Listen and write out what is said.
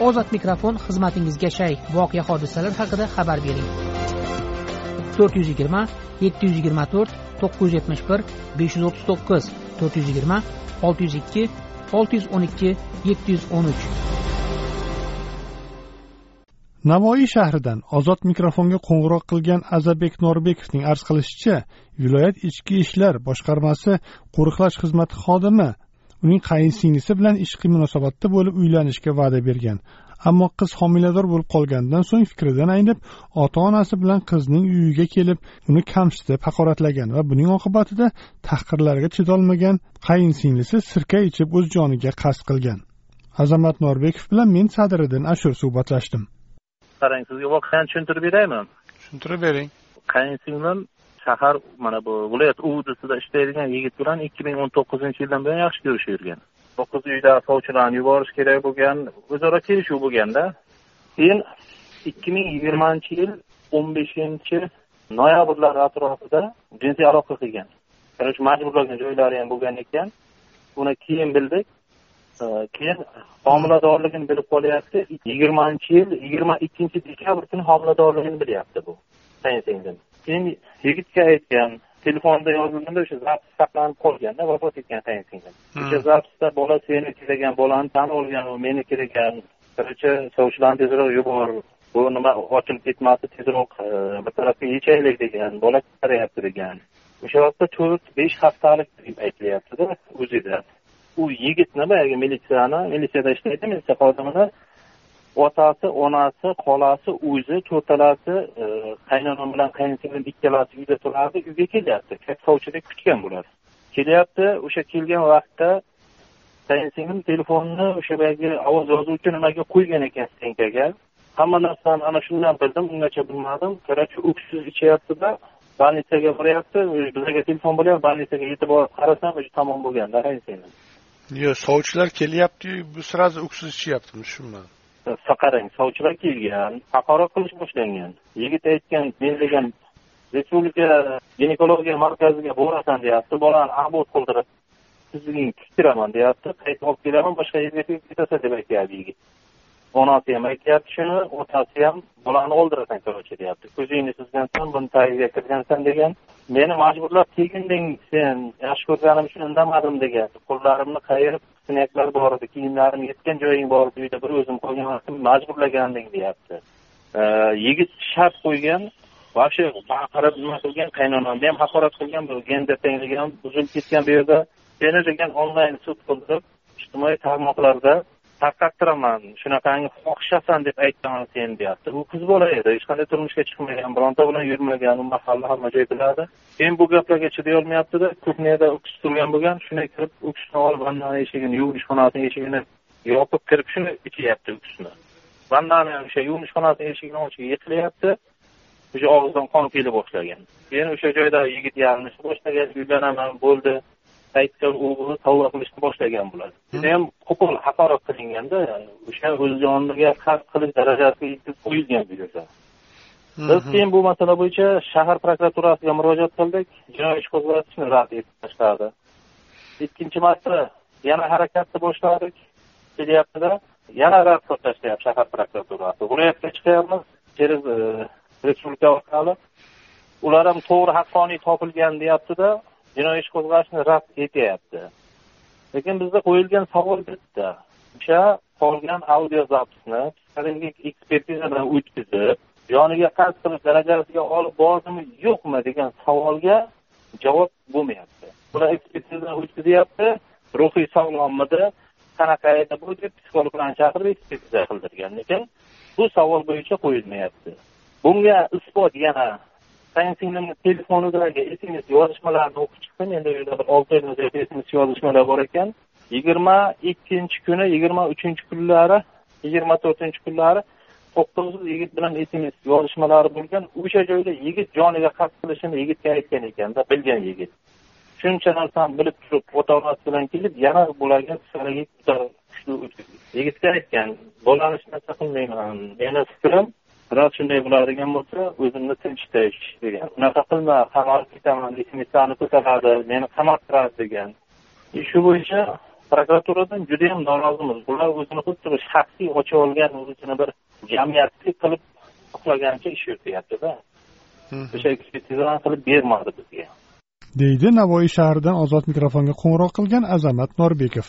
ozod mikrofon xizmatingizga shay. Voqea hodisalar haqida xabar bering. To'rt yuz yigirma yetti yuz yigirma to'rt to'qqiz yuz yetmish bir besh yuz o'ttiz to'qqiz to'rt yuz yigirma olti yuz ikki olti yuz o'n ikki yetti yuz o'n uch. Navoiy shahridan ozod mikrofonga qo'ng'iroq qilgan azabek norbekovning arz qilishicha viloyat ichki ishlar boshqarmasi qo'riqlash xizmati xodimi uning qayinsinglisi bilan ishqiy munosabatda bo'lib uylanishga va'da bergan. Ammo qiz homilador bo'lib qolganidan so'ng fikridan aynib ota onasi bilan qizning uyiga kelib uni kamsitib haqoratlagan va buning oqibatida tahqirlarga chidolmagan qayinsinglisi sirka ichib o'z joniga qasd qilgan. Azamat norbekov bilan men sadiriddin ashur suhbatlashdim. Qarang sizga voqeani tushuntirib beraymi? Tushuntirib bering. Qayinsinglim shahar mana bu viloyat uvdsida ishlaydigan yigit bilan ikki ming o'n to'qqizinchi yildan buyon yaxshi ko'rishavergan to'qqiz uyda sovchilarni yuborish kerak bo'lgan o'zaro kelishuv bo'lganda keyin ikki ming yigirmanchi yil o'n beshinchi noyabrlar atrofida jinsiy aloqa qilgan. Короче majburlagan joylari ham bo'lgan ekan. Buni keyin bildik. Keyin homiladorligini bilib qolyapti. Yigirmanchi yil yigirma ikkinchi dekabr kuni homiladorligini bilyapti bu. Keyin yigitga aytgan telefonda yozilganda o'sha zapis saqlanib qolganda vafot etgan singlim o'sha zapisda bola seniki degan bolani tan olgan u meniki degan короче sovchilarni tezroq yubor bu nima ochilib ketmasin tezroq bir tarafga yechaylik degan bola qarayapti degan. O'sha vaqtda to'rt besh haftalik deb aytilyaptida o'zida u yigitni boyagi militsiyani militsiyada ishlaydi militsiya xodimini otasi onasi xolasi o'zi to'rtalasi e, qaynonam bilan qaynsinglim ikkalasi uyda turardi uyga kelyapti. Sovchidek kutgan bular kelyapti o'sha kelgan vaqtda qaynsinglim telefonni o'sha boyagi ovoz yozuvchi nimaga qo'ygan ekan stenkaga. Hamma narsani ana shundan bildim ungacha bilmadim. Короче o'ksiz ichyaptida больницаga boryapti bizlarga telefon bo'lyapti больницаga yetib borib qarasam уже tamom bo'lganda qaynsinglim yo'q sovchilar kelyaptiyu bu сразу uksiz ichyaptimi tushunmadim. Qarang sovchilar kelgan haqorat qilish boshlangan. Yigit aytgan men degan respublika ginekologiya markaziga borasan deyapti. Bolani abort qildirib tiziming tiktiraman deyapti. Qaytib olib kelaman boshqa yerga ketasan deb aytyapti yigit. Onasi ham aytyapti shuni otasi ham bolani o'ldirasan короче deyapti. Ko'zingni suzgansan buni tagiga kirgansan degan meni majburlab kelginding sen yaxshi ko'rganim uchun indamadim degan qo'llarimni qayirib sinaklar bor edi kiyimlarim yetgan joying bor edi uyda bir o'zim qolgan majburlaganding deyapti. Yigit shart qo'ygan вообще baqirib nima qilgan qaynonamni ham haqorat qilgan bu gender tengligi ham buzilib ketgan bu yerda seni degan onlayn sud qildirib ijtimoiy tarmoqlarda tarqattiraman shunaqangi fohishasan deb aytaman seni deyapti. U qiz bola edi hech qanday turmushga chiqmagan bironta bilan yurmagan u mahalla hamma joy biladi. Keyin bu gaplarga chidayolmayaptida kuxnyada kishi turgan bo'lgan shunday kirib uksni olib vannani eshigini yuvinish xonasini eshigini yopib kirib shuni ichyapti uksni vannani o'sha yuvinish xonasini eshigini ochib yiqilyapti o'sha og'zidan qon kela boshlagan. Keyin o'sha joyda yigit yalinishni boshlagan uylanaman bo'ldi. Aytgan o'g'li tavba qilishni boshlagan bo'ladi. Juda ham qo'pol haqorat qilinganda o'sha o'z joniga qasd qilish darajasiga yetib qo'yilgan bu yerda biz keyin bu masala bo'yicha shahar prokuraturasiga murojaat qildik. Jinoiy ish qo'zg'atishni rad etib tashladi. Ikkinchi marta yana harakatni boshladik. Kelyaptida yana rad qilib tashlayapti shahar prokuraturasi. Viloyatga chiqyapmiz через respublika orqali. Ular ham to'g'ri haqqoniy topilgan deyaptida jinoiy ish qo'zg'ashni rad etyapti. Lekin bizda qo'yilgan savol bitta. O'sha qolgan audio zapisni psixologik ekspertizadan o'tkazib yoniga qasd qilib darajasiga olib bordimi yo'qmi degan savolga javob bo'lmayapti. Bular ekspertizadan o'tkazyapti. Ruhiy sog'lommidi? Qanaqa edi bu deb psixologlarni chaqirib ekspertiza qildirgan. Lekin bu savol bo'yicha qo'yilmayapti. Bunga isbot yana singlimni telefonidagi sms yozishmalarini o'qib chiqdim endi u yerda bir olti yil sms yozishmalar bor ekan yigirma ikkinchi kuni yigirma uchinchi kunlari yigirma to'rtinchi kunlari to'xtovsiz yigit bilan sms yozishmalari bo'lgan o'sha joyda yigit joniga qasd qilishini yigitga aytgan ekanda bilgan yigit. Shuncha narsani bilib turib ota onasi bilan kelib yana bularga yigitga aytgan bolani hech narsa qilmayman meni fikrim rost shunday bo'ladigan bo'lsa o'zimni tinchitish degan. Unaqa qilma qamalib ketaman smsani ko'taradi meni qamartiradi degan. Shu bo'yicha prokuraturadan juda yam norozimiz. Bular o'zini xuddi bir shaxsiy ochib olgan o'zini bir jamiyatlik qilib uxlagancha ish yurityaptida o'sha ekspertizani qilib bermadi bizga. Deydi navoiy shahridan ozod mikrofonga qo'ng'iroq qilgan azamat norbekov